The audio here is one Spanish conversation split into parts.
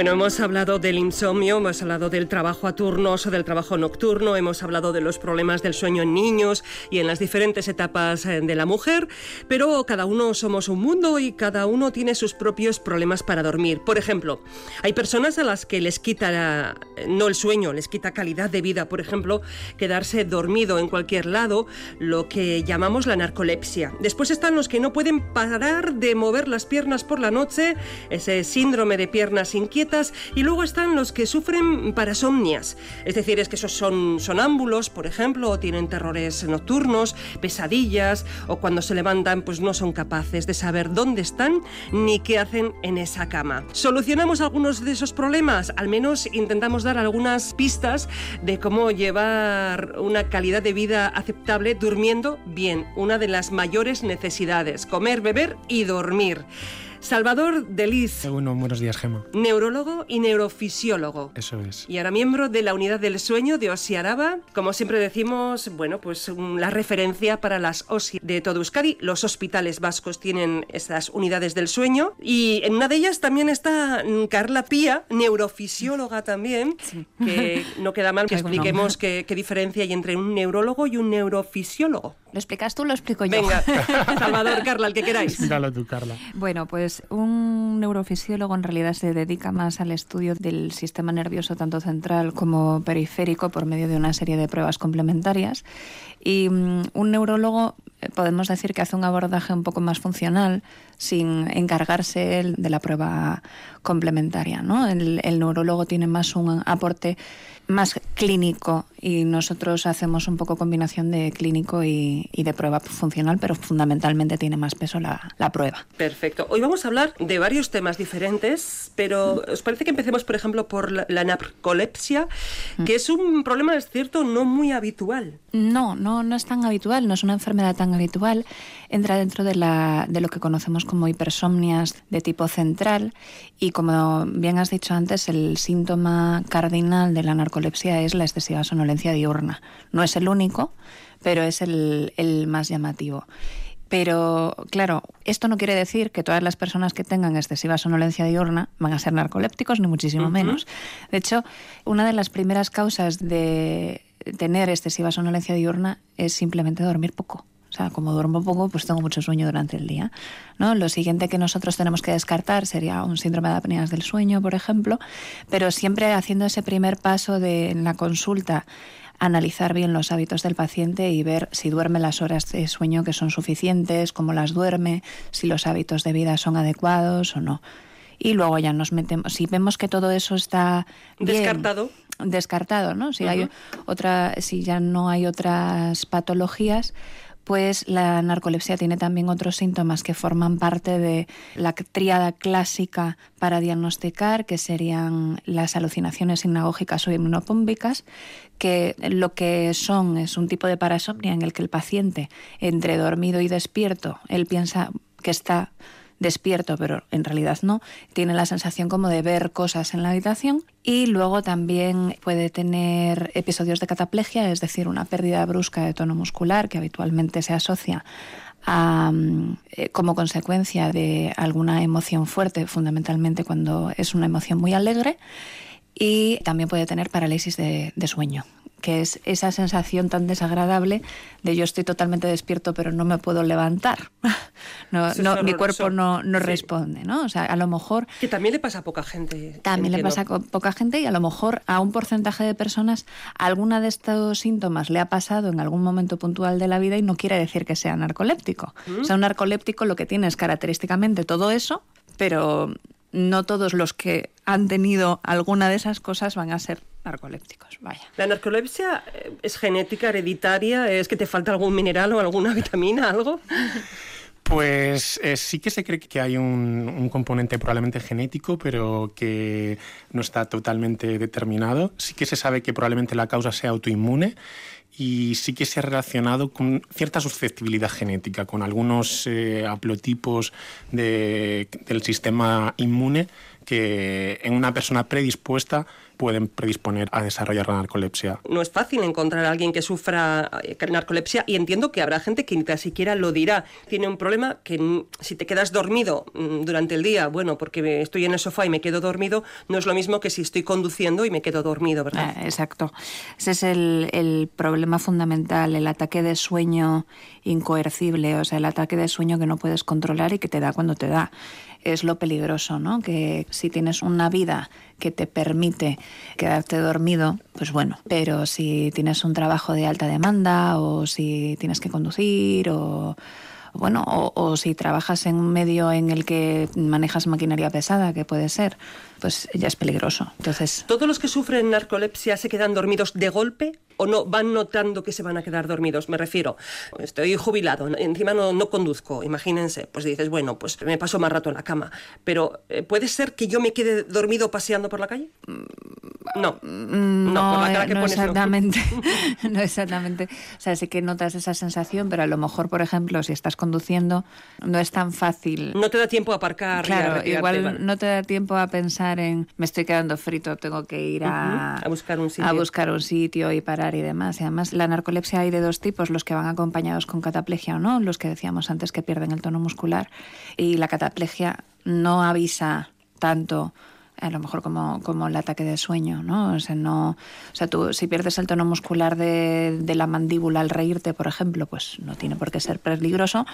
Bueno, hemos hablado del insomnio, hemos hablado del trabajo a turnos o del trabajo nocturno, hemos hablado de los problemas del sueño en niños y en las diferentes etapas eh, de la mujer, pero cada uno somos un mundo y cada uno tiene sus propios problemas para dormir. Por ejemplo, hay personas a las que les quita no el sueño, les quita calidad de vida, por ejemplo, quedarse dormido en cualquier lado, lo que llamamos la narcolepsia. Después están los que no pueden parar de mover las piernas por la noche, ese síndrome de piernas inquietas y luego están los que sufren parasomnias, es decir, es que esos son sonámbulos, por ejemplo, o tienen terrores nocturnos, pesadillas, o cuando se levantan pues no son capaces de saber dónde están ni qué hacen en esa cama. ¿Solucionamos algunos de esos problemas? Al menos intentamos dar algunas pistas de cómo llevar una calidad de vida aceptable durmiendo bien, una de las mayores necesidades, comer, beber y dormir. Salvador Delis. Eh, bueno, buenos días, Gema. Neurólogo y neurofisiólogo. Eso es. Y ahora miembro de la Unidad del Sueño de Osiaraba. Como siempre decimos, bueno, pues la referencia para las OSI de todo Euskadi. Los hospitales vascos tienen estas unidades del sueño. Y en una de ellas también está Carla Pía, neurofisióloga también. Que no queda mal que expliquemos qué, qué diferencia hay entre un neurólogo y un neurofisiólogo. ¿Lo explicas tú lo explico yo? Venga, Salvador, Carla, el que queráis. Explícalo tú, Carla. Bueno, pues un neurofisiólogo en realidad se dedica más al estudio del sistema nervioso tanto central como periférico por medio de una serie de pruebas complementarias. Y mm, un neurólogo eh, podemos decir que hace un abordaje un poco más funcional sin encargarse de la prueba complementaria. ¿no? El, el neurólogo tiene más un aporte más clínico y nosotros hacemos un poco combinación de clínico y, de prueba funcional, pero fundamentalmente tiene más peso la, prueba. Perfecto. Hoy vamos a hablar de varios temas diferentes, pero ¿os parece que empecemos, por ejemplo, por la, narcolepsia, mm. que es un problema, es cierto, no muy habitual? No, no, no es tan habitual, no es una enfermedad tan habitual. Entra dentro de, la, de lo que conocemos como hipersomnias de tipo central y, como bien has dicho antes, el síntoma cardinal de la narcolepsia es la excesiva sonolencia diurna. No es el único, pero es el, más llamativo. Pero claro, esto no quiere decir que todas las personas que tengan excesiva sonolencia diurna van a ser narcolépticos, ni muchísimo menos. De hecho, una de las primeras causas de tener excesiva sonolencia diurna es simplemente dormir poco. O sea, como duermo poco, pues tengo mucho sueño durante el día. ¿no? Lo siguiente que nosotros tenemos que descartar sería un síndrome de apneas del sueño, por ejemplo, pero siempre haciendo ese primer paso de en la consulta analizar bien los hábitos del paciente y ver si duerme las horas de sueño que son suficientes, cómo las duerme, si los hábitos de vida son adecuados o no. Y luego ya nos metemos, si vemos que todo eso está descartado, descartado, ¿no? Si hay otra, si ya no hay otras patologías, pues la narcolepsia tiene también otros síntomas que forman parte de la tríada clásica para diagnosticar, que serían las alucinaciones hipnagógicas o hipnopómbicas, que lo que son es un tipo de parasomnia en el que el paciente, entre dormido y despierto, él piensa que está despierto, pero en realidad no, tiene la sensación como de ver cosas en la habitación y luego también puede tener episodios de cataplegia, es decir, una pérdida brusca de tono muscular que habitualmente se asocia eh, como consecuencia de alguna emoción fuerte, fundamentalmente cuando es una emoción muy alegre, y también puede tener parálisis de sueño, que es esa sensación tan desagradable de yo estoy totalmente despierto pero no me puedo levantar. No, no mi cuerpo no, no responde, ¿no? O sea, a lo mejor... Que también le pasa a poca gente. También le pasa a poca gente y a lo mejor a un porcentaje de personas alguna de estos síntomas le ha pasado en algún momento puntual de la vida y no quiere decir que sea narcoléptico. O sea, un narcoléptico lo que tiene es característicamente todo eso, pero no todos los que han tenido alguna de esas cosas van a ser narcolépticos. Vaya. ¿La narcolepsia eh, es genética, hereditaria? ¿Es que te falta algún mineral o alguna vitamina, algo? Pues eh, sí que se cree que hay un, componente probablemente genético, pero que no está totalmente determinado. Sí que se sabe que probablemente la causa sea autoinmune y sí que se ha relacionado con cierta susceptibilidad genética, con algunos eh, haplotipos del sistema inmune que en una persona predispuesta pueden predisponer a desarrollar la narcolepsia. No es fácil encontrar a alguien que sufra eh, narcolepsia y entiendo que habrá gente que ni siquiera lo dirá. Tiene un problema que si te quedas dormido mm, durante el día, bueno, porque estoy en el sofá y me quedo dormido, no es lo mismo que si estoy conduciendo y me quedo dormido, ¿verdad? Eh, exacto. Ese es el, el problema fundamental, el ataque de sueño incoercible, o sea, el ataque de sueño que no puedes controlar y que te da cuando te da es lo peligroso, ¿no? Que si tienes una vida que te permite quedarte dormido, pues bueno, pero si tienes un trabajo de alta demanda o si tienes que conducir o bueno, o, si trabajas en un medio en el que manejas maquinaria pesada, que puede ser, pues ya es peligroso. Entonces, ¿Todos los que sufren narcolepsia se quedan dormidos de golpe o no van notando que se van a quedar dormidos? Me refiero, estoy jubilado, encima no, no conduzco, imagínense, pues dices, bueno, pues me paso más rato en la cama, pero eh, ¿puede ser que yo me quede dormido paseando por la calle? No, mm, no, por la cara que no exactamente, no exactamente. O sea, sí que notas esa sensación, pero a lo mejor, por ejemplo, si estás conduciendo, no es tan fácil. No te da tiempo a aparcar. Claro, igual no te da tiempo a pensar en me estoy quedando frito, tengo que ir a, a buscar un sitio. A buscar un sitio y parar y demás. Y además, la narcolepsia hay de dos tipos, los que van acompañados con cataplegia o no, los que decíamos antes que pierden el tono muscular. Y la cataplegia no avisa tanto a lo mejor como, como el ataque de sueño, ¿no? O sea, no, o sea, tú si pierdes el tono muscular de, de la mandíbula al reírte, por ejemplo, pues no tiene por qué ser peligroso,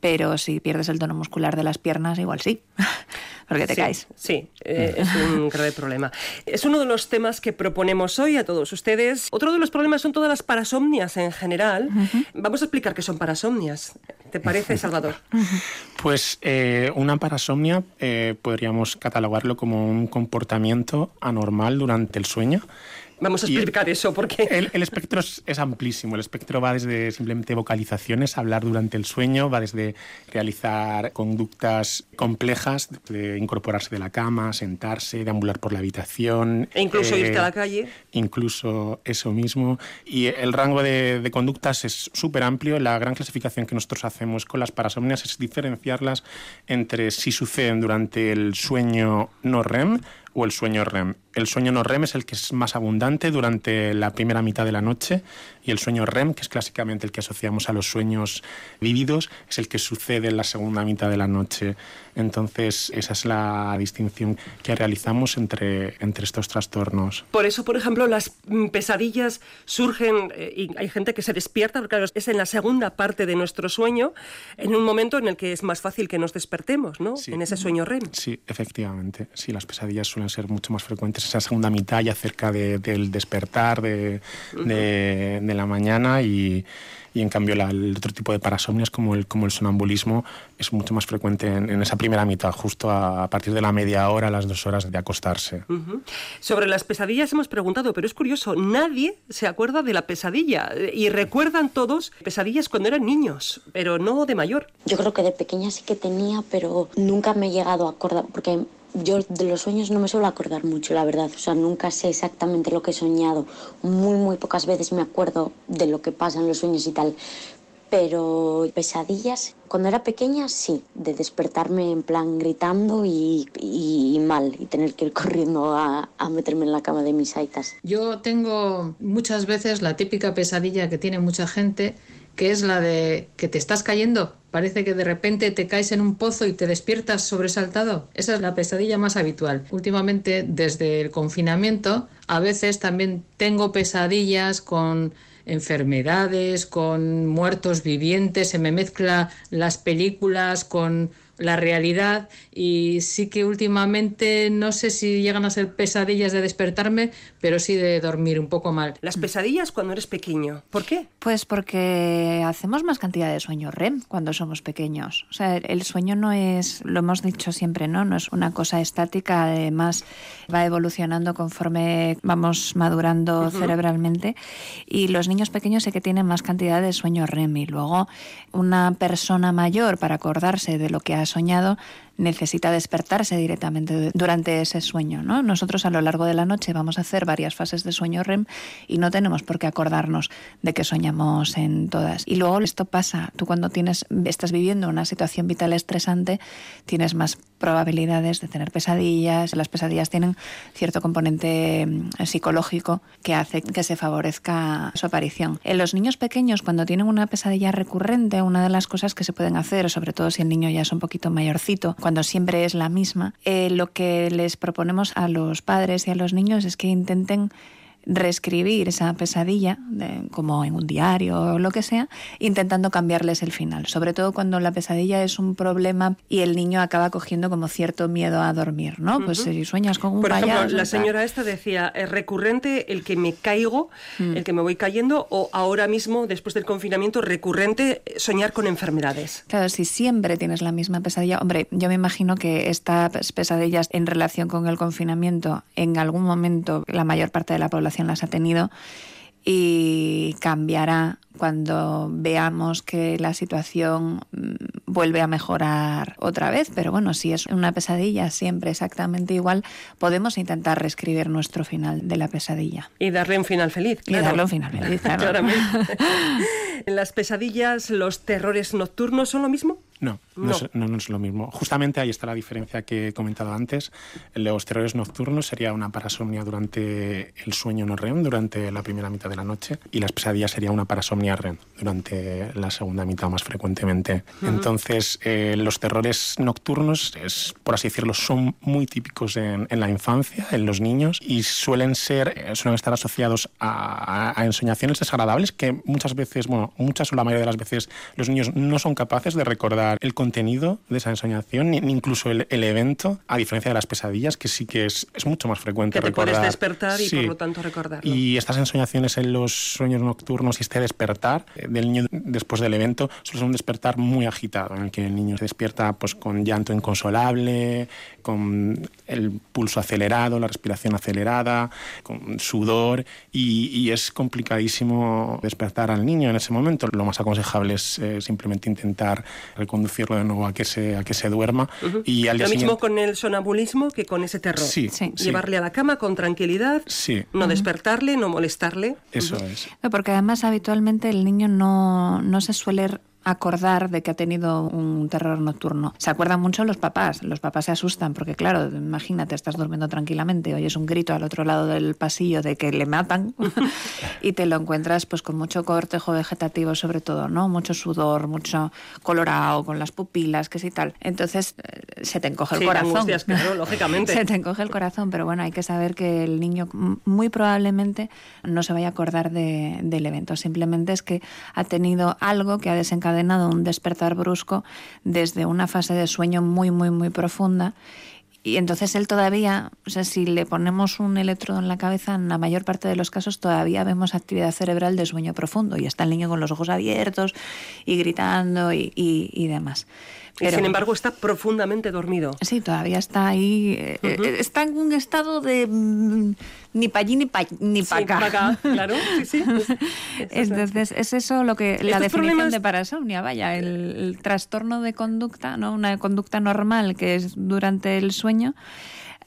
pero si pierdes el tono muscular de las piernas, igual sí, porque te caes. Sí, eh, es un grave problema. Es uno de los temas que proponemos hoy a todos ustedes. Otro de los problemas son todas las parasomnias en general. Vamos a explicar qué son parasomnias. ¿Te parece, Salvador? Pues eh, una parasomnia eh, podríamos catalogarlo como un comportamiento anormal durante el sueño Vamos a explicar eso porque... El, espectro es, amplísimo. El espectro va desde simplemente vocalizaciones, hablar durante el sueño, va desde realizar conductas complejas, de incorporarse de la cama, sentarse, deambular por la habitación. E incluso irte a la eh, calle. Incluso eso mismo. Y el rango de, de conductas es súper amplio. La gran clasificación que nosotros hacemos con las parasomnias es diferenciarlas entre si suceden durante el sueño no REM o el sueño REM. El sueño no REM es el que es más abundante durante la primera mitad de la noche y el sueño REM, que es clásicamente el que asociamos a los sueños vívidos, es el que sucede en la segunda mitad de la noche. Entonces, esa es la distinción que realizamos entre, entre estos trastornos. Por eso, por ejemplo, las mm, pesadillas surgen eh, y hay gente que se despierta, porque es en la segunda parte de nuestro sueño, en un momento en el que es más fácil que nos despertemos, ¿no? En ese sueño REM. Sí, efectivamente. Sí, las pesadillas suelen ser mucho más frecuentes esa segunda mitad ya cerca del despertar de, de, la mañana y, y en cambio el otro tipo de parasomnias como el, como el sonambulismo es mucho más frecuente en, esa primera mitad, justo a, partir de la media hora, las dos horas de acostarse. Sobre las pesadillas hemos preguntado, pero es curioso, nadie se acuerda de la pesadilla y recuerdan todos pesadillas cuando eran niños, pero no de mayor. Yo creo que de pequeña sí que tenía, pero nunca me he llegado a acordar, porque yo de los sueños no me suelo acordar mucho, la verdad. O sea, nunca sé exactamente lo que he soñado. Muy, muy pocas veces me acuerdo de lo que pasa en los sueños y tal. Pero pesadillas, cuando era pequeña, sí, de despertarme en plan gritando y, y, mal y tener que ir corriendo a, a, meterme en la cama de mis aitas. Yo tengo muchas veces la típica pesadilla que tiene mucha gente, que es la de que te estás cayendo Parece que de repente te caes en un pozo y te despiertas sobresaltado. Esa es la pesadilla más habitual. Últimamente, desde el confinamiento, a veces también tengo pesadillas con enfermedades, con muertos vivientes, se me mezcla las películas con la realidad y sí que últimamente no sé si llegan a ser pesadillas de despertarme, pero sí de dormir un poco mal. Las pesadillas cuando eres pequeño, ¿por qué? Pues porque hacemos más cantidad de sueño REM cuando somos pequeños. O sea, el sueño no es, lo hemos dicho siempre, ¿no? No es una cosa estática, además va evolucionando conforme vamos madurando cerebralmente y los niños pequeños sí que tienen más cantidad de sueño REM y luego una persona mayor para acordarse de lo que ha soñado necesita despertarse directamente durante ese sueño. ¿no? Nosotros a lo largo de la noche vamos a hacer varias fases de sueño REM y no tenemos por qué acordarnos de que soñamos en todas. Y luego esto pasa, tú cuando tienes, estás viviendo una situación vital estresante, tienes más probabilidades de tener pesadillas. Las pesadillas tienen cierto componente mm, psicológico que hace que se favorezca su aparición. En los niños pequeños, cuando tienen una pesadilla recurrente, una de las cosas que se pueden hacer, sobre todo si el niño ya es un poquito mayorcito, cuando siempre es la misma, eh, lo que les proponemos a los padres y a los niños es que intenten reescribir esa pesadilla, como en un diario o lo que sea, intentando cambiarles el final. Sobre todo cuando la pesadilla es un problema y el niño acaba cogiendo como cierto miedo a dormir, ¿no? Pues si sueñas con un Por ejemplo, la señora esta decía, es recurrente el que me caigo, mm. el que me voy cayendo, o ahora mismo, después del confinamiento, recurrente soñar con enfermedades. Claro, si siempre tienes la misma pesadilla, hombre, yo me imagino que estas pesadillas en relación con el confinamiento, en algún momento la mayor parte de la población las ha tenido y cambiará cuando veamos que la situación mm, vuelve a mejorar otra vez. Pero bueno, si es una pesadilla siempre exactamente igual, podemos intentar reescribir nuestro final de la pesadilla. Y darle un final feliz. Y darle un final feliz, claro. ¿En las pesadillas los terrores nocturnos son lo mismo? No no, Es, lo mismo. Justamente ahí está la diferencia que he comentado antes. Los terrores nocturnos sería una parasomnia durante el sueño no REM, durante la primera mitad de la noche, y las pesadillas sería una parasomnia REM durante la segunda mitad más frecuentemente. Entonces, eh, los terrores nocturnos, es, por así decirlo, son muy típicos en, la infancia, en los niños, y suelen ser, eh, suelen estar asociados a, a, ensoñaciones desagradables que muchas veces, bueno, muchas o la mayoría de las veces los niños no son capaces de recordar el contenido de esa ensoñación, ni, incluso el, evento, a diferencia de las pesadillas, que sí que es, es mucho más frecuente que te puedes despertar y por lo tanto recordarlo. Y estas ensoñaciones en los sueños nocturnos y este despertar eh, del niño después del evento suele ser un despertar muy agitado, en el que el niño se despierta pues, con llanto inconsolable, con el pulso acelerado, la respiración acelerada, con sudor, y, es complicadísimo despertar al niño en ese momento. Lo más aconsejable es eh, simplemente intentar reconducirlo de nuevo a que se, a que se duerma. y al Lo mismo con el sonambulismo que con ese terror. Sí, Llevarle a la cama con tranquilidad, sí. no despertarle, no molestarle. Eso es. Porque además habitualmente el niño no, no se suele acordar de que ha tenido un terror nocturno. Se acuerdan mucho los papás. Los papás se asustan porque, claro, imagínate, estás durmiendo tranquilamente, oyes un grito al otro lado del pasillo de que le matan y te lo encuentras pues con mucho cortejo vegetativo sobre todo, ¿no? Mucho sudor, mucho colorado, con las pupilas, que sí tal. Entonces eh, se te encoge el corazón. claro, lógicamente. se te encoge el corazón, pero bueno, hay que saber que el niño muy probablemente no se vaya a acordar de, del evento. Simplemente es que ha tenido algo que ha desencadenado un despertar brusco desde una fase de sueño muy, muy, muy profunda. Y entonces él todavía, o si le ponemos un electrodo en la cabeza, en la mayor parte de los casos todavía vemos actividad cerebral de sueño profundo y está el niño con los ojos abiertos y gritando y, y demás sin embargo está profundamente dormido. Sí, todavía está ahí. Eh, eh, está en un estado de mm, ni para allí ni para ni pa acá. claro, sí, sí. Entonces, es eso lo que la definición de parasomnia, vaya, el, trastorno de conducta, ¿no? Una conducta normal que es durante el sueño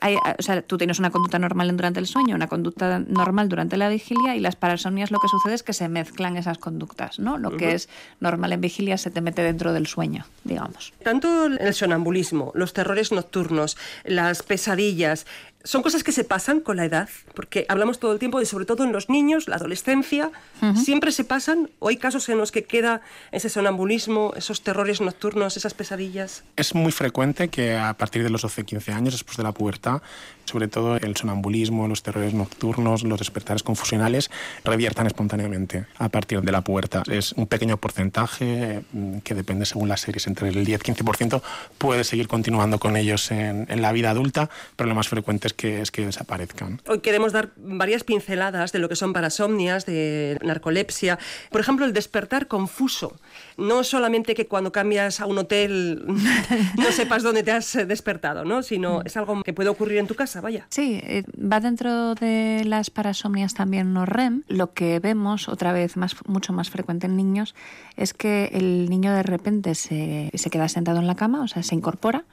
o sea, tú tienes una conducta normal durante el sueño, una conducta normal durante la vigilia y las parasomnias lo que sucede es que se mezclan esas conductas, ¿no? Lo que es normal en vigilia se te mete dentro del sueño, digamos. Tanto el sonambulismo, los terrores nocturnos, las pesadillas, son cosas que se pasan con la edad, porque hablamos todo el tiempo de, sobre todo en los niños, la adolescencia, siempre se pasan, o hay casos en los que queda ese sonambulismo, esos terrores nocturnos, esas pesadillas. Es muy frecuente que a partir de los 12-15 años, después de la pubertad, sobre todo el sonambulismo, los terrores nocturnos, los despertares confusionales, reviertan espontáneamente a partir de la pubertad. Es un pequeño porcentaje mm, que depende según las series, entre el 10-15% puede seguir continuando con ellos en, en la vida adulta, pero lo más frecuente que, es que desaparezcan. Hoy queremos dar varias pinceladas de lo que son parasomnias, de narcolepsia. Por ejemplo, el despertar confuso. No solamente que cuando cambias a un hotel no sepas dónde te has despertado, ¿no? sino mm. es algo que puede ocurrir en tu casa, Sí, eh, va dentro de las parasomnias también no REM. Lo que vemos, otra vez más, mucho más frecuente en niños, es que el niño de repente se, se queda sentado en la cama, o sea, se incorpora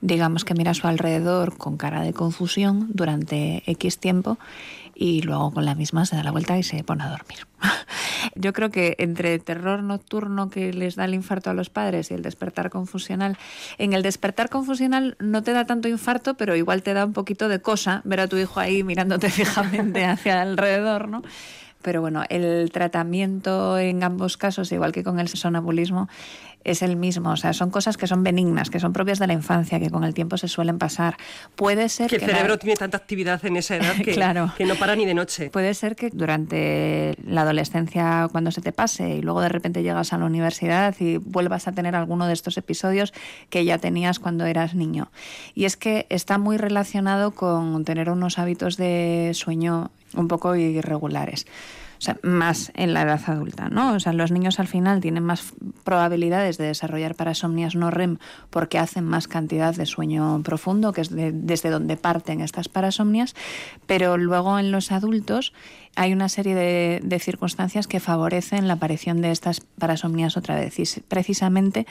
digamos que mira a su alrededor con cara de confusión durante X tiempo y luego con la misma se da la vuelta y se pone a dormir. Yo creo que entre terror nocturno que les da el infarto a los padres y el despertar confusional, en el despertar confusional no te da tanto infarto, pero igual te da un poquito de cosa ver a tu hijo ahí mirándote fijamente hacia alrededor, ¿no? Pero bueno, el tratamiento en ambos casos, igual que con el sonambulismo, es el mismo. O sea, son cosas que son benignas, que son propias de la infancia, que con el tiempo se suelen pasar. Puede ser que, el cerebro tiene tanta actividad en esa edad que, que no para ni de noche. Puede ser que durante la adolescencia, cuando se te pase y luego de repente llegas a la universidad y vuelvas a tener alguno de estos episodios que ya tenías cuando eras niño. Y es que está muy relacionado con tener unos hábitos de sueño un poco irregulares. O sea, más en la edad adulta, ¿no? O sea, los niños al final tienen más probabilidades de desarrollar parasomnias no REM porque hacen más cantidad de sueño profundo, que es desde donde parten estas parasomnias, pero luego en los adultos hay una serie de, de, circunstancias que favorecen la aparición de estas parasomnias otra vez. Precisamente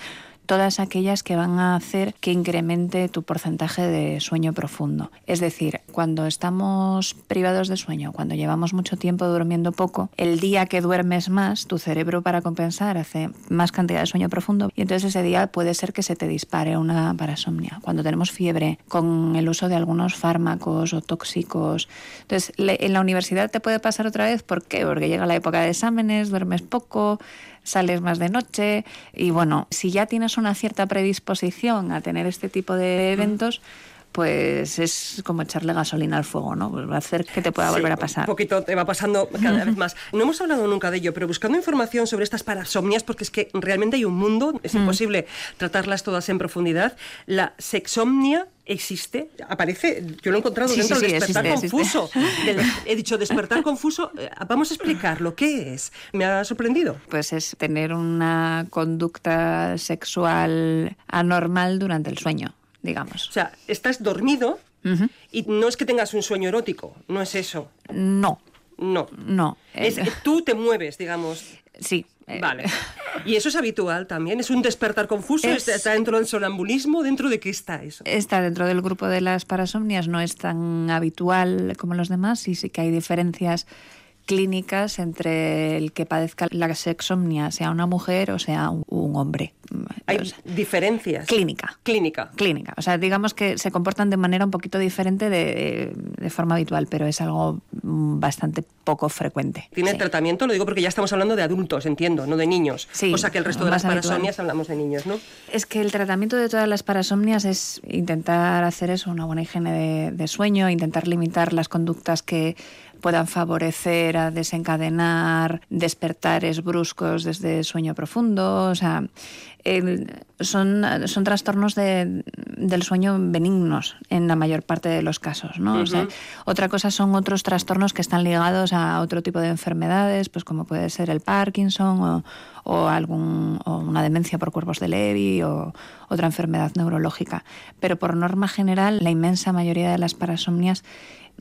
todas aquellas que van a hacer que incremente tu porcentaje de sueño profundo. Es decir, cuando estamos privados de sueño, cuando llevamos mucho tiempo durmiendo poco, el día que duermes más, tu cerebro para compensar hace más cantidad de sueño profundo y entonces ese día puede ser que se te dispare una parasomnia. Cuando tenemos fiebre, con el uso de algunos fármacos o tóxicos. Entonces, en la universidad te puede pasar otra vez, ¿por qué? Porque llega la época de exámenes, duermes poco, sales más de noche y bueno, si ya tienes una cierta predisposición a tener este tipo de eventos, pues es como echarle gasolina al fuego, ¿no? Pues va a hacer que te pueda volver a pasar. Un poquito te va pasando cada vez más. No hemos hablado nunca de ello, pero buscando información sobre estas parasomnias, porque es que realmente hay un mundo, es mm. imposible tratarlas todas en profundidad. La sexomnia existe, aparece, yo lo he encontrado dentro del despertar confuso. he dicho despertar confuso, eh, vamos a explicarlo, ¿qué es? Me ha sorprendido. Pues es tener una conducta sexual anormal durante el sueño digamos. O sea, estás dormido y no es que tengas un sueño erótico, no es eso. No. No. No. Es, tú te mueves, digamos. Sí. Eh. Vale. ¿Y eso es habitual también? ¿Es un despertar confuso? ¿Está dentro del sonambulismo? ¿Dentro de qué está eso? Está dentro del grupo de las parasomnias, no es tan habitual como los demás y sí que hay diferencias clínicas entre el que padezca la sexomnia, sea una mujer o sea un, hombre. Hay diferencias. Clínica. Clínica. Clínica. O sea, digamos que se comportan de manera un poquito diferente de, de forma habitual, pero es algo bastante poco frecuente. ¿Tiene tratamiento? Lo digo porque ya estamos hablando de adultos, entiendo, no de niños. Sí, o sea que el resto de las parasomnias hablamos de niños, ¿no? Es que el tratamiento de todas las parasomnias es intentar hacer eso, una buena higiene de sueño, intentar limitar las conductas que puedan favorecer a desencadenar despertares bruscos desde sueño profundo. O sea, son, son trastornos de, del sueño benignos en la mayor parte de los casos. ¿no? otra cosa son otros trastornos que están ligados a otro tipo de enfermedades, pues como puede ser el Parkinson o, o, algún, o una demencia por cuerpos de Levy o otra enfermedad neurológica. Pero por norma general, la inmensa mayoría de las parasomnias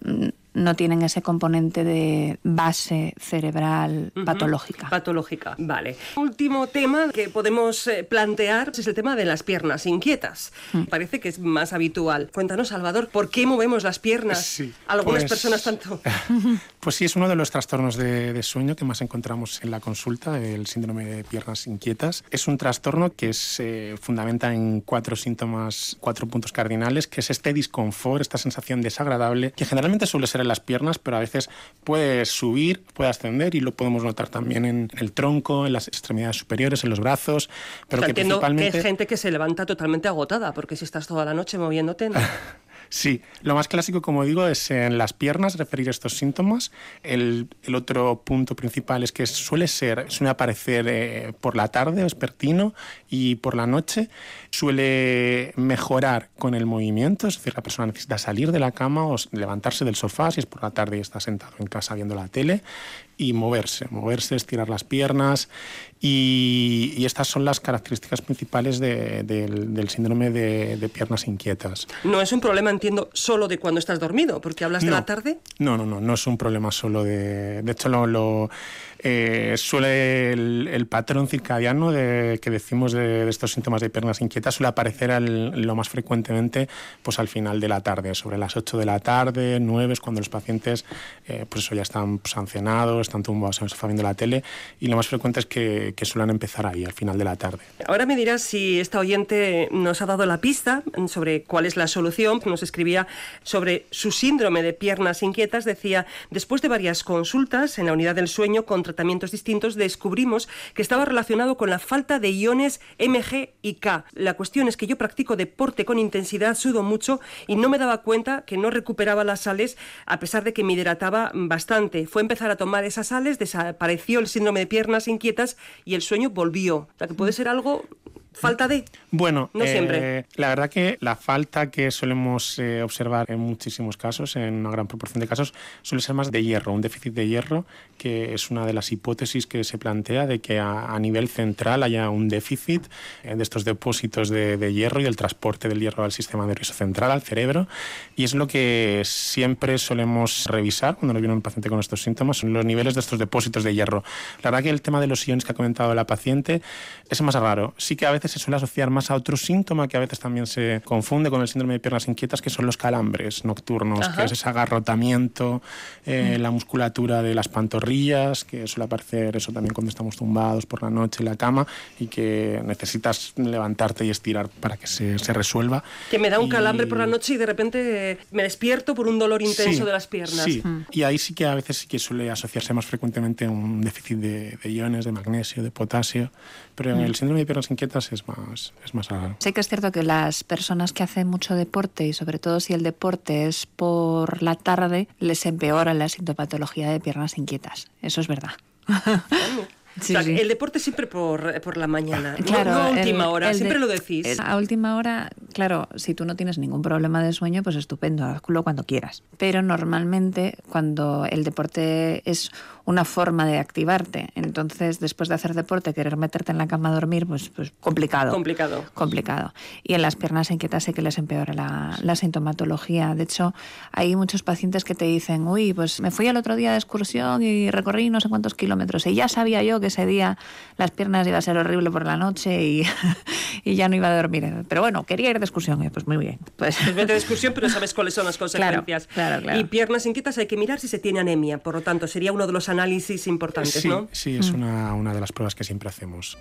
mm, no tienen ese componente de base cerebral patológica. Patológica, vale. Último tema que podemos eh, plantear es el tema de las piernas inquietas. Mm. Parece que es más habitual. Cuéntanos, Salvador, ¿por qué movemos las piernas? Algunas pues personas tanto. Pues sí, es uno de los trastornos de, sueño que más encontramos en la consulta, el síndrome de piernas inquietas. Es un trastorno que se fundamenta en cuatro síntomas, cuatro puntos cardinales, que es este disconfort, esta sensación desagradable, que generalmente suele ser las piernas, pero a veces puede subir, puede ascender y lo podemos notar también en el tronco, en las extremidades superiores, en los brazos. Pero que principalmente... que hay gente que se levanta totalmente agotada, porque si estás toda la noche moviéndote... Sí, lo más clásico, como digo, es en las piernas referir estos síntomas. El, otro punto principal es que suele ser, suele aparecer eh, por la tarde, vespertino, y por la noche. Suele mejorar con el movimiento, es decir, la persona necesita salir de la cama o levantarse del sofá si es por la tarde y está sentado en casa viendo la tele y moverse, moverse, estirar las piernas y, estas son las características principales del, síndrome de, piernas inquietas. No es un problema, entiendo, solo de cuando estás dormido, porque hablas de la tarde. No, no, no, no es un problema solo de... De hecho, lo eh, suele el, patrón circadiano que decimos de, estos síntomas de piernas inquietas suele aparecer lo más frecuentemente pues al final de la tarde, sobre las 8 de la tarde, 9 es cuando los pacientes eh, pues eso ya están sancionados, están tumbados en el viendo la tele y lo más frecuente es que, que suelen empezar ahí, al final de la tarde. Ahora me dirás si esta oyente nos ha dado la pista sobre cuál es la solución. Nos escribía sobre su síndrome de piernas inquietas. Decía, después de varias consultas en la unidad del sueño con tratamientos distintos, descubrimos que estaba relacionado con la falta de iones Mg y K. La cuestión es que yo practico deporte con intensidad, sudo mucho y no me daba cuenta que no recuperaba las sales a pesar de que me hidrataba bastante. Fue empezar a tomar esas sales, desapareció el síndrome de piernas inquietas y el sueño volvió. O sea que puede ser algo falta de. Bueno, no siempre. Eh, la verdad que la falta que solemos eh, observar en muchísimos casos, en una gran proporción de casos, suele ser más de hierro, un déficit de hierro, que es una de las hipótesis que se plantea de que a, nivel central haya un déficit eh, de estos depósitos de, hierro y el transporte del hierro al sistema nervioso central, al cerebro. Y es lo que siempre solemos revisar cuando nos viene un paciente con estos síntomas, son los niveles de estos depósitos de hierro. La verdad que el tema de los iones que ha comentado la paciente es más raro. Sí que a veces se suele asociar más a otro síntoma que a veces también se confunde con el síndrome de piernas inquietas, que son los calambres nocturnos, que es ese agarrotamiento, eh, la musculatura de las pantorrillas, que suele aparecer eso también cuando estamos tumbados por la noche en la cama y que necesitas levantarte y estirar para que se, se resuelva. Que me da un calambre por la noche y de repente me despierto por un dolor intenso de las piernas. Sí, y ahí sí que a veces sí que suele asociarse más frecuentemente un déficit de, de iones, de magnesio, de potasio, pero en el síndrome de piernas inquietas es más, es más Sí que es cierto que las personas que hacen mucho deporte y sobre todo si el deporte es por la tarde, les empeora la sintomatología de piernas inquietas. Eso es verdad. El deporte siempre por, la mañana, claro, no, a última hora, siempre lo decís. A última hora, claro, si tú no tienes ningún problema de sueño, pues estupendo, hazlo cuando quieras. Pero normalmente cuando el deporte es una forma de activarte. Entonces, después de hacer deporte, querer meterte en la cama a dormir, pues, pues complicado. Complicado. Complicado. Y en las piernas inquietas sé que les empeora la, la sintomatología. De hecho, hay muchos pacientes que te dicen, uy, pues me fui el otro día de excursión y recorrí no sé cuántos kilómetros y ya sabía yo que ese día las piernas iba a ser horrible por la noche y, y ya no iba a dormir. Pero bueno, quería ir de excursión. Y pues muy bien. Pues, pues vete de excursión, pero sabes cuáles son las consecuencias. Claro, claro, Y piernas inquietas hay que mirar si se tiene anemia. Por lo tanto, sería uno de los análisis importantes, ¿no? Sí, es mm. una, una de las pruebas que siempre hacemos.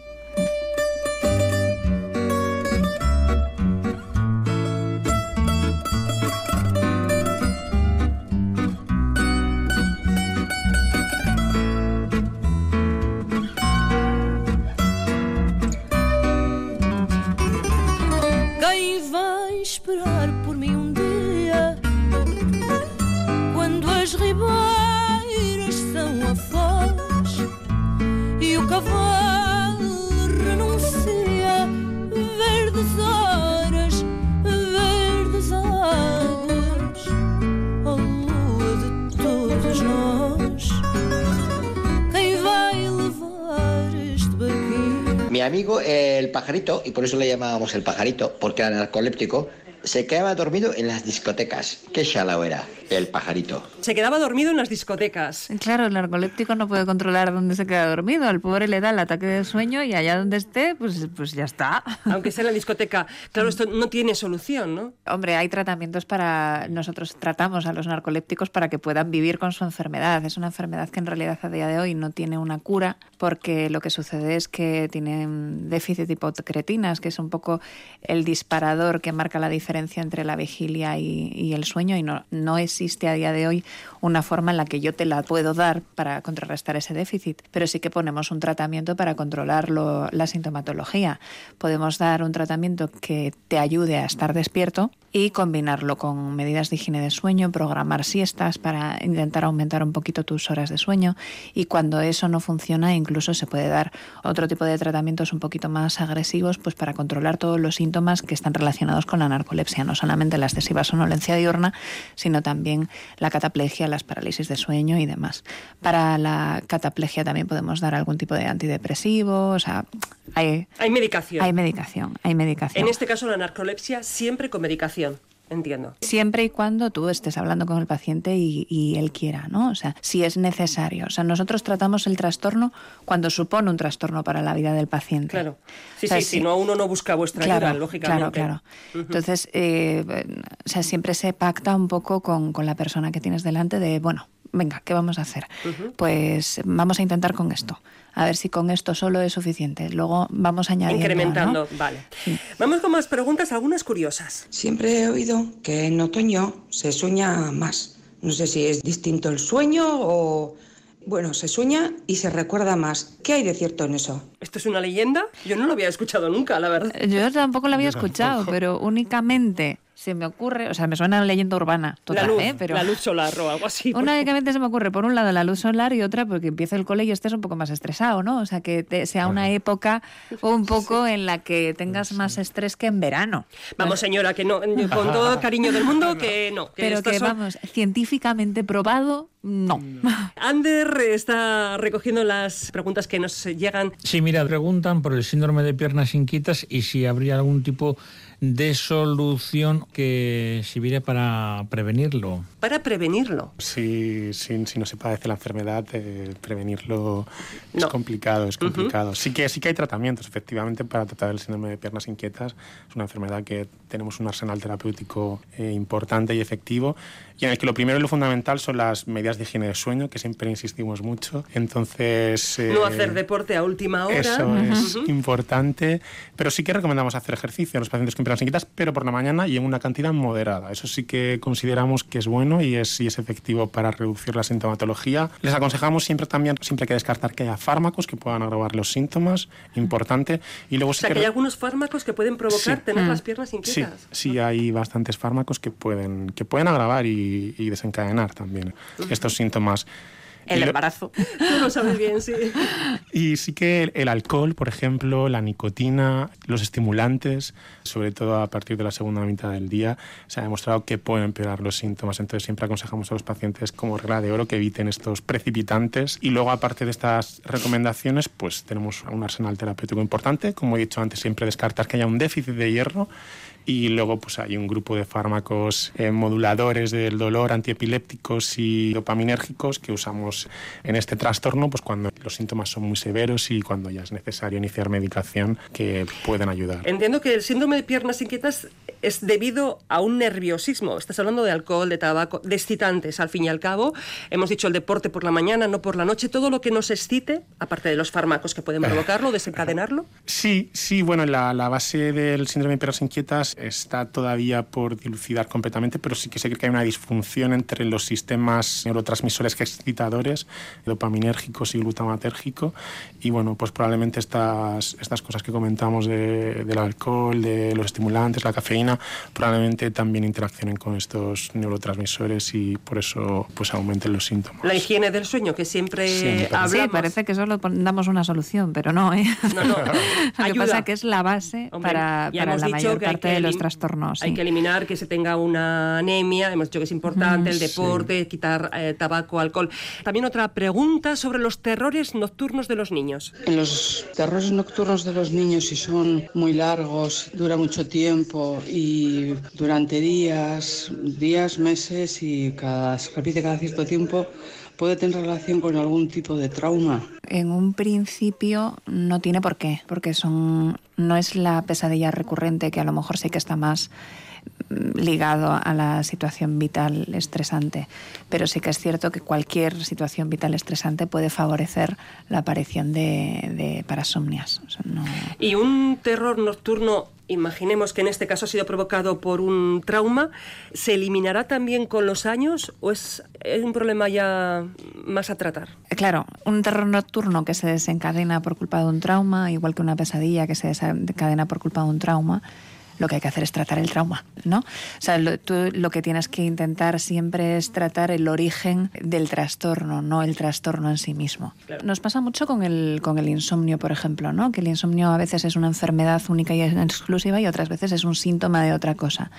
Amigo el pajarito, y por eso le llamábamos el pajarito, porque era narcoléptico, se quedaba dormido en las discotecas. Qué shallow era el pajarito. Se quedaba dormido en las discotecas. Claro, el narcoléptico no puede controlar dónde se queda dormido. Al pobre le da el ataque de sueño y allá donde esté, pues, pues ya está. Aunque sea en la discoteca. Claro, esto no tiene solución, ¿no? Hombre, hay tratamientos para... Nosotros tratamos a los narcolépticos para que puedan vivir con su enfermedad. Es una enfermedad que en realidad a día de hoy no tiene una cura porque lo que sucede es que tienen déficit de hipocretinas, que es un poco el disparador que marca la diferencia entre la vigilia y, el sueño y no, no existe existe a día de hoy una forma en la que yo te la puedo dar para contrarrestar ese déficit, pero sí que ponemos un tratamiento para controlar la sintomatología. Podemos dar un tratamiento que te ayude a estar despierto y combinarlo con medidas de higiene de sueño, programar siestas para intentar aumentar un poquito tus horas de sueño y cuando eso no funciona incluso se puede dar otro tipo de tratamientos un poquito más agresivos pues para controlar todos los síntomas que están relacionados con la narcolepsia, no solamente la excesiva sonolencia diurna, sino también la cataplegia, las parálisis de sueño y demás. Para la cataplegia también podemos dar algún tipo de antidepresivo, o sea, hay, hay medicación. Hay medicación, hay medicación. En este caso la narcolepsia siempre con medicación. Entiendo. Siempre y cuando tú estés hablando con el paciente y, él quiera, ¿no? O sea, si es necesario. O sea, nosotros tratamos el trastorno cuando supone un trastorno para la vida del paciente. Claro. Sí, sí, si no, uno no busca vuestra ayuda, lógicamente. Claro, claro. Entonces, eh, o sea, siempre se pacta un poco con, con la persona que tienes delante de, bueno, venga, ¿qué vamos a hacer? Pues vamos a intentar con esto. A ver si con esto solo es suficiente. Luego vamos añadiendo. Incrementando, vale. Vamos con más preguntas, algunas curiosas. Siempre he oído que en otoño se sueña más. No sé si es distinto el sueño o bueno, se sueña y se recuerda más. ¿Qué hay de cierto en eso? ¿Esto es una leyenda? Yo no lo había escuchado nunca, la verdad. Yo tampoco lo había escuchado, pero únicamente se me ocurre, o sea, me suena leyenda urbana total, la luz, ¿eh? Pero la luz solar o algo así. Únicamente se me ocurre, por un lado, la luz solar y otra porque empieza el cole y estés un poco más estresado, ¿no? O sea, que sea una época un poco en la que tengas más estrés que en verano. Vamos, señora, que no, con todo cariño del mundo, que no. Pero que, vamos, científicamente probado, no. Ander está recogiendo las preguntas que nos llegan. Sí, mira, preguntan por el síndrome de piernas inquietas y si habría algún tipo de solución que sirviera para prevenirlo? Para prevenirlo. Si, si, no se padece la enfermedad, eh, prevenirlo es complicado, es complicado. sí, que, sí que hay tratamientos, efectivamente, para tratar el síndrome de piernas inquietas. Es una enfermedad que tenemos un arsenal terapéutico eh, importante y efectivo y en el que lo primero y lo fundamental son las medidas de higiene de sueño, que siempre insistimos mucho. Entonces... no hacer eh, deporte a última hora. Eso es importante, pero sí que recomendamos hacer ejercicio a los pacientes con inquietas, pero por la mañana y en una cantidad moderada. Eso sí que consideramos que es bueno y es, y es efectivo para reducir la sintomatología. Les aconsejamos siempre también, siempre hay que descartar que haya fármacos que puedan agravar los síntomas, importante. Y luego o sea, que, hay algunos fármacos que pueden provocar tener las piernas inquietas. Sí, sí, hay bastantes fármacos que pueden, que pueden agravar y y, desencadenar también estos síntomas. El embarazo. Tú lo sabes bien, sí. Y sí que el, alcohol, por ejemplo, la nicotina, los estimulantes, sobre todo a partir de la segunda mitad del día, se ha demostrado que pueden empeorar los síntomas. Entonces siempre aconsejamos a los pacientes como regla de oro que eviten estos precipitantes. Y luego, aparte de estas recomendaciones, pues tenemos un arsenal terapéutico importante. Como he dicho antes, siempre descartar que haya un déficit de hierro y luego pues hay un grupo de fármacos eh, moduladores del dolor, antiepilépticos y dopaminérgicos que usamos en este trastorno pues cuando los síntomas son muy severos y cuando ya es necesario iniciar medicación que pueden ayudar. Entiendo que el síndrome de piernas inquietas es debido a un nerviosismo. Estás hablando de alcohol, de tabaco, de excitantes al fin y al cabo. Hemos dicho el deporte por la mañana, no por la noche. Todo lo que nos excite, aparte de los fármacos que pueden provocarlo, desencadenarlo. Sí, sí, bueno, la, la base del síndrome de piernas inquietas está todavía por dilucidar completamente, pero sí que sé que hay una disfunción entre los sistemas neurotransmisores excitadores, dopaminérgicos y glutamatérgico, y bueno, pues probablemente estas, estas cosas que comentamos del alcohol, de los estimulantes, la cafeína, probablemente también interaccionen con estos neurotransmisores y por eso pues aumenten los síntomas. La higiene del sueño, que siempre, hablamos. Sí, parece que solo damos una solución, pero no, ¿eh? No, no. Lo que pasa es que es la base para, para la mayor parte de los trastornos. Hay que eliminar que se tenga una anemia, hemos dicho que es importante, el deporte, quitar eh, tabaco, alcohol. También otra pregunta sobre los terrores nocturnos de los niños. En los terrores nocturnos de los niños, si son muy largos, dura mucho tiempo y durante días, días, meses y cada, repite cada cierto tiempo, puede tener relación con algún tipo de trauma. En un principio no tiene por qué, porque son no es la pesadilla recurrente que a lo mejor sí que está más mm, ligado a la situación vital estresante, pero sí que es cierto que cualquier situación vital estresante puede favorecer la aparición de, de parasomnias. Y un terror nocturno imaginemos que en este caso ha sido provocado por un trauma, ¿se eliminará también con los años o es, un problema ya más a tratar? Eh, claro, un terror nocturno que se desencadena por culpa de un trauma, igual que una pesadilla que se desencadena por culpa de un trauma, lo que hay que hacer es tratar el trauma, ¿no? O sea, lo, tú lo que tienes que intentar siempre es tratar el origen del trastorno, no el trastorno en sí mismo. Nos pasa mucho con el, con el insomnio, por ejemplo, ¿no? Que el insomnio a veces es una enfermedad única y exclusiva y otras veces es un síntoma de otra cosa.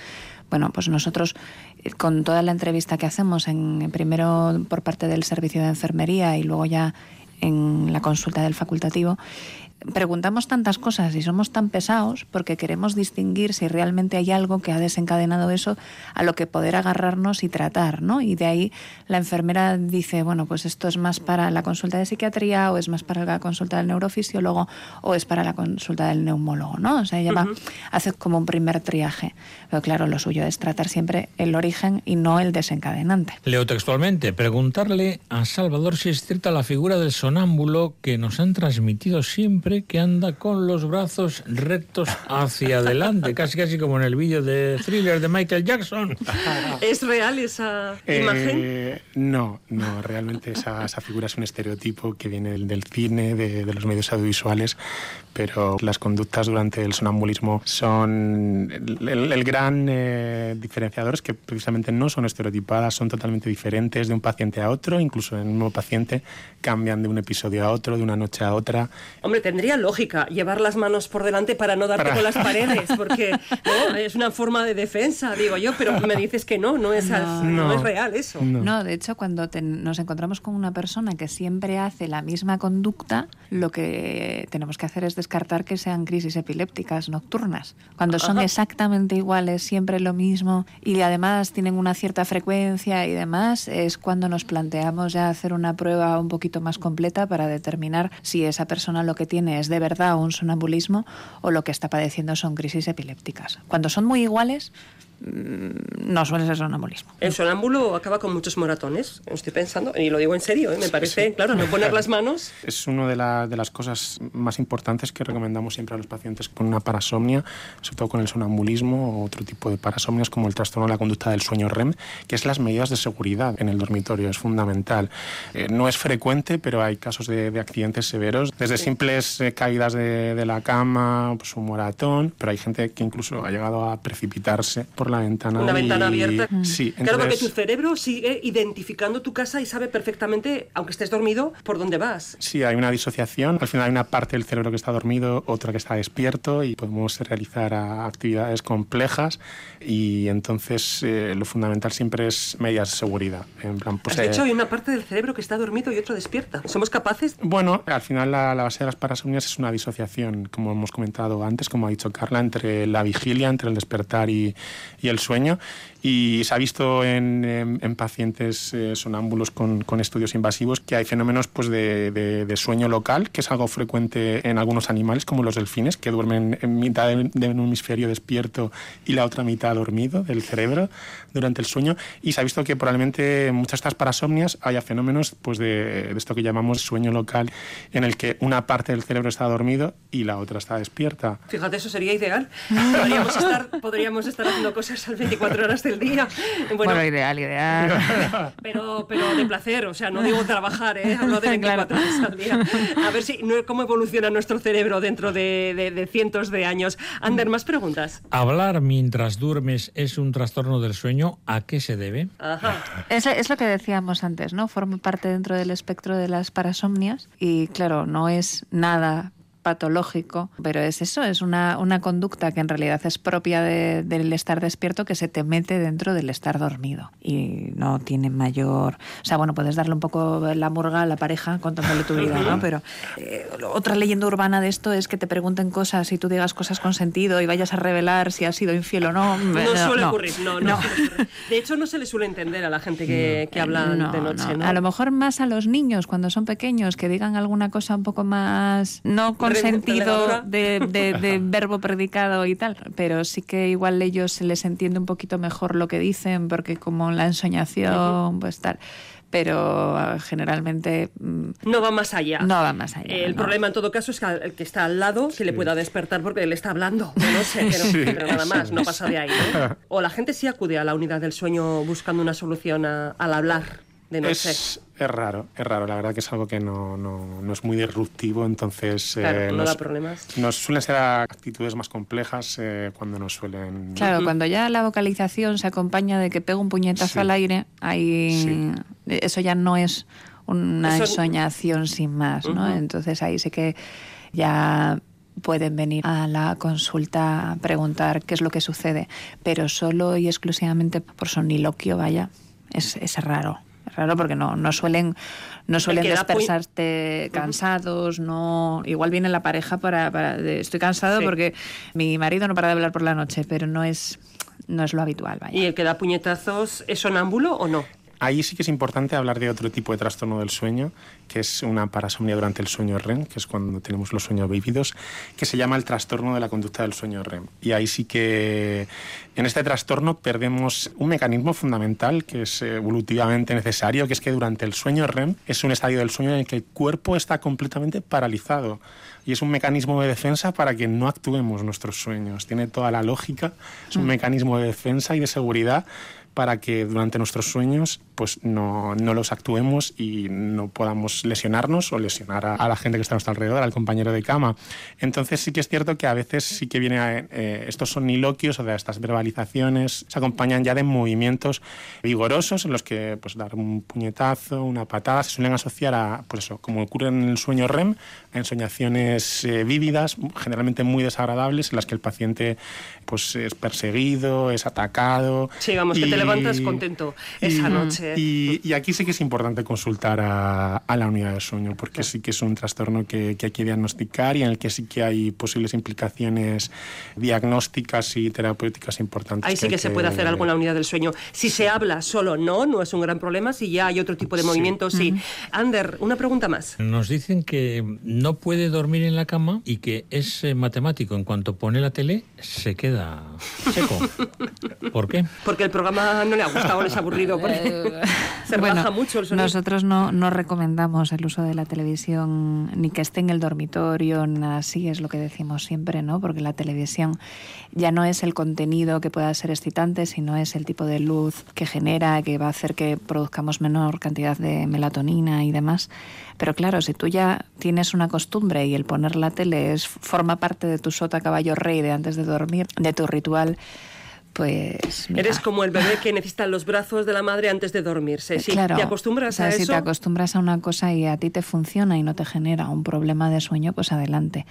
Bueno, pues nosotros eh, con toda la entrevista que hacemos, en, primero por parte del servicio de enfermería y luego ya en la consulta del facultativo, preguntamos tantas cosas y somos tan pesados porque queremos distinguir si realmente hay algo que ha desencadenado eso a lo que poder agarrarnos y tratar, ¿no? Y de ahí la enfermera dice, bueno, pues esto es más para la consulta de psiquiatría o es más para la consulta del neurofisiólogo o es para la consulta del neumólogo, ¿no? O sea, ella va, hace como un primer triaje. Pero claro, lo suyo es tratar siempre el origen y no el desencadenante. Leo textualmente, preguntarle a Salvador si es cierta la figura del sonámbulo que nos han transmitido siempre que anda con los brazos rectos hacia adelante, casi casi como en el vídeo de thriller de Michael Jackson. ¿Es real esa imagen? Eh, no, no, realmente esa, esa, figura es un estereotipo que viene del, del cine, de, de, los medios audiovisuales, pero las conductas durante el sonambulismo son el, el, el gran eh, diferenciador es que precisamente no son estereotipadas, son totalmente diferentes de un paciente a otro, incluso en un mismo paciente cambian de un episodio a otro, de una noche a otra. Hombre, tendría lógica llevar las manos por delante para no darte para... con las paredes, porque ¿no? es una forma de defensa, digo yo, pero me dices que no, no es, no, no es real eso. No. no, de hecho, cuando te, nos encontramos con una persona que siempre hace la misma conducta, lo que tenemos que hacer es descartar que sean crisis epilépticas nocturnas. Cuando son Ajá. exactamente iguales, siempre lo mismo y además tienen una cierta frecuencia y demás, es cuando nos planteamos ya hacer una prueba un poquito más completa para determinar si esa persona lo que tiene es de verdad un sonambulismo o lo que está padeciendo son crisis epilépticas. Cuando son muy iguales, no suele ser sonambulismo. El sonámbulo acaba con muchos moratones, estoy pensando, y lo digo en serio, ¿eh? me parece, sí. claro, no poner las manos. Es una de, la, de, las cosas más importantes que recomendamos siempre a los pacientes con una parasomnia, sobre todo con el sonambulismo o otro tipo de parasomnias como el trastorno de la conducta del sueño REM, que es las medidas de seguridad en el dormitorio, es fundamental. Eh, no es frecuente, pero hay casos de, de accidentes severos, desde sí. simples eh, caídas de, de, la cama, pues un moratón, pero hay gente que incluso ha llegado a precipitarse por la ventana. Una y... ventana abierta. Sí, entonces... Claro, porque tu cerebro sigue identificando tu casa y sabe perfectamente, aunque estés dormido, por dónde vas. Sí, hay una disociación. Al final hay una parte del cerebro que está dormido, otra que está despierto y podemos realizar actividades complejas y entonces eh, lo fundamental siempre es medidas de seguridad. En plan, pues, de hecho, eh... hay una parte del cerebro que está dormido y otra despierta. ¿Somos capaces? Bueno, al final la, la base de las parasomnias es una disociación, como hemos comentado antes, como ha dicho Carla, entre la vigilia, entre el despertar y, y el sueño. Y se ha visto en, en, en pacientes eh, sonámbulos con, con, estudios invasivos que hay fenómenos pues, de, de, de, sueño local, que es algo frecuente en algunos animales, como los delfines, que duermen en mitad de, de un hemisferio despierto y la otra mitad dormido del cerebro durante el sueño. Y se ha visto que probablemente en muchas de estas parasomnias haya fenómenos pues, de, de esto que llamamos sueño local, en el que una parte del cerebro está dormido y la otra está despierta. Fíjate, eso sería ideal. Podríamos estar, podríamos estar haciendo cosas al 24 horas del día. Bueno, bueno ideal, ideal. Pero, pero de placer, o sea, no digo trabajar, ¿eh? hablo de 24 claro. horas al día. A ver si, cómo evoluciona nuestro cerebro dentro de, de, de cientos de años. Ander, más preguntas. Hablar mientras duermes es un trastorno del sueño. ¿A qué se debe? Ajá. Es, es lo que decíamos antes, ¿no? Forma parte dentro del espectro de las parasomnias y, claro, no es nada patológico, pero es eso, es una, una conducta que en realidad es propia de, del estar despierto que se te mete dentro del estar dormido y no tiene mayor... O sea, bueno, puedes darle un poco la murga a la pareja contándole tu vida, ¿no? Pero eh, otra leyenda urbana de esto es que te pregunten cosas y tú digas cosas con sentido y vayas a revelar si has sido infiel o no. No, suele no, ocurrir, no, no. no. Suele de hecho, no se le suele entender a la gente que, que habla de noche, ¿no? A lo mejor más a los niños cuando son pequeños que digan alguna cosa un poco más... no con sentido de, de, de, verbo predicado y tal, pero sí que igual ellos se les entiende un poquito mejor lo que dicen, porque como la ensoñación, pues tal pero uh, generalmente mm, no va más allá. No va más allá. El no. problema en todo caso es que el que está al lado se sí. le pueda despertar porque él está hablando, no sé, pero, sí. pero nada más, no pasa de ahí. ¿no? O la gente sí acude a la unidad del sueño buscando una solución a, al hablar de noche. Es, es raro, es raro. La verdad que es algo que no, no, no es muy disruptivo, entonces... Claro, eh, no nos, da problemas. Nos suelen ser actitudes más complejas eh, cuando nos suelen... Claro, cuando ya la vocalización se acompaña de que pega un puñetazo sí. al aire, ahí sí. eso ya no es una eso... ensoñación sin más, ¿no? Uh -huh. Entonces ahí sí que ya pueden venir a la consulta a preguntar qué es lo que sucede, pero solo y exclusivamente por soniloquio, vaya, es, es raro raro porque no, no suelen, no suelen despersarte cansados, no. Igual viene la pareja para, para estoy cansado porque mi marido no para de hablar por la noche, pero no es no es lo habitual. Vaya. ¿Y el que da puñetazos es sonámbulo o no? Ahí sí que es importante hablar de otro tipo de trastorno del sueño, que es una parasomnia durante el sueño REM, que es cuando tenemos los sueños vívidos, que se llama el trastorno de la conducta del sueño REM. Y ahí sí que en este trastorno perdemos un mecanismo fundamental que es evolutivamente necesario, que es que durante el sueño REM es un estadio del sueño en el que el cuerpo está completamente paralizado y es un mecanismo de defensa para que no actuemos nuestros sueños. Tiene toda la lógica, es un mm. mecanismo de defensa y de seguridad para que durante nuestros sueños pues no, no, los actuemos y no podamos lesionarnos o lesionar a, la gente que está a nuestro alrededor, al compañero de cama. Entonces sí que es cierto que a veces sí que viene eh, estos soniloquios o de estas verbalizaciones se acompañan ya de movimientos vigorosos en los que pues dar un puñetazo, una patada se suelen asociar a pues eso, como ocurre en el sueño REM, a ensoñaciones eh, vívidas, generalmente muy desagradables en las que el paciente pues es perseguido, es atacado. Sí, vamos, que te levantas contento esa noche. Y, aquí sí que es importante consultar a, la unidad de sueño, porque sí que es un trastorno que, hay que diagnosticar y en el que sí que hay posibles implicaciones diagnósticas y terapéuticas importantes. Ahí sí que, se puede hacer algo en la unidad del sueño. Si se habla solo, no, no es un gran problema. Si ya hay otro tipo de movimientos, sí. Ander, una pregunta más. Nos dicen que no puede dormir en la cama y que es eh, matemático. En cuanto pone la tele, se queda seco. ¿Por qué? Porque el programa no le ha gustado, le es aburrido, porque se bueno, mucho el sonido. Nosotros no, no recomendamos el uso de la televisión ni que esté en el dormitorio, así es lo que decimos siempre, ¿no? Porque la televisión ya no es el contenido que pueda ser excitante, sino es el tipo de luz que genera, que va a hacer que produzcamos menor cantidad de melatonina y demás. Pero claro, si tú ya tienes una costumbre y el poner la tele es, forma parte de tu sota caballo rey de antes de dormir, de tu ritual, pues... Eres como el bebé que necesita los brazos de la madre antes de dormirse. Si te acostumbras a eso... Si te acostumbras a una cosa y a ti te funciona y no te genera un problema de sueño, pues adelante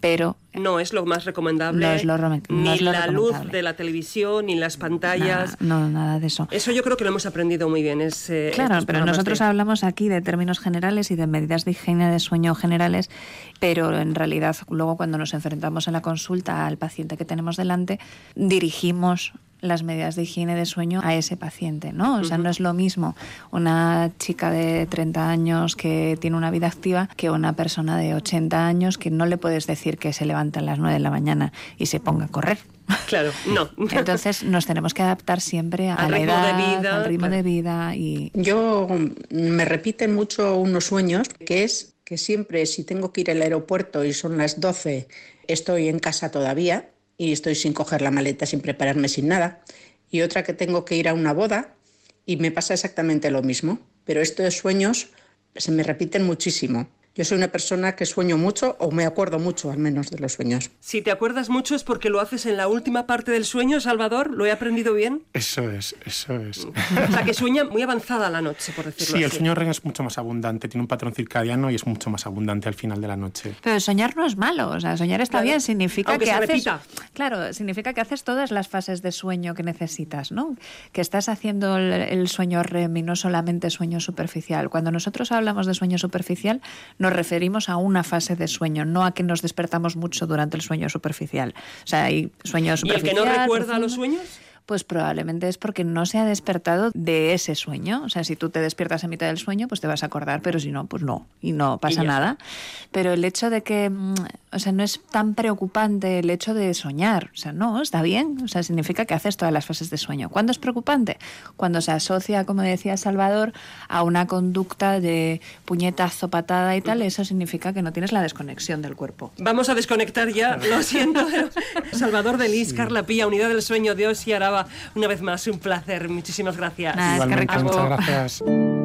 pero no es lo más recomendable. No es lo, ni la luz de la televisión, ni las pantallas. no, nada de eso. Eso yo creo que lo hemos aprendido muy bien. Es, eh, claro, pero nosotros hablamos aquí de términos generales y de medidas de higiene de sueño generales, pero en realidad luego cuando nos enfrentamos en la consulta al paciente que tenemos delante, dirigimos las medidas de higiene de sueño a ese paciente, ¿no? O sea, no es lo mismo una chica de 30 años que tiene una vida activa que una persona de 80 años que no le puedes decir que se levanta a las 9 de la mañana y se ponga a correr. Claro, no. Entonces nos tenemos que adaptar siempre a la edad, de vida, al ritmo de vida y yo me repiten mucho unos sueños que es que siempre si tengo que ir al aeropuerto y son las 12 estoy en casa todavía y estoy sin coger la maleta, sin prepararme, sin nada. Y otra que tengo que ir a una boda y me pasa exactamente lo mismo. Pero estos sueños se me repiten muchísimo. Yo soy una persona que sueño mucho o me acuerdo mucho al menos de los sueños. Si te acuerdas mucho es porque lo haces en la última parte del sueño, Salvador. ¿Lo he aprendido bien? Eso es, eso es. o sea, que sueña muy avanzada la noche, por decirlo así. Sí, el sueño REM es mucho más abundante, tiene un patrón circadiano y es mucho más abundante al final de la noche. Pero soñar no es malo, o sea, soñar está bien, significa que haces... Claro, significa que haces todas las fases de sueño que necesitas, ¿no? Que estás haciendo el, el sueño REM y no solamente sueño superficial. Cuando nosotros hablamos de sueño superficial, nos referimos a una fase de sueño, no a que nos despertamos mucho durante el sueño superficial. O sea, hay sueños superficial. ¿Y el que no recuerda los sueños? Pues probablemente es porque no se ha despertado de ese sueño. O sea, si tú te despiertas en mitad del sueño, pues te vas a acordar, pero si no, pues no, y no pasa nada. Pero el hecho de que, mm, o sea, no es tan preocupante el hecho de soñar. O sea, no, está bien. O sea, significa que haces todas las fases de sueño. ¿Cuándo es preocupante? Cuando se asocia, como decía Salvador, a una conducta de puñetazo, patada y tal, eso significa que no tienes la desconexión del cuerpo. Vamos a desconectar ya, lo siento. Salvador Delis, Carla Pía, Unidad del Sueño, Dios y Araba una vez más un placer. Muchísimas gracias. Igualmente, muchas gracias.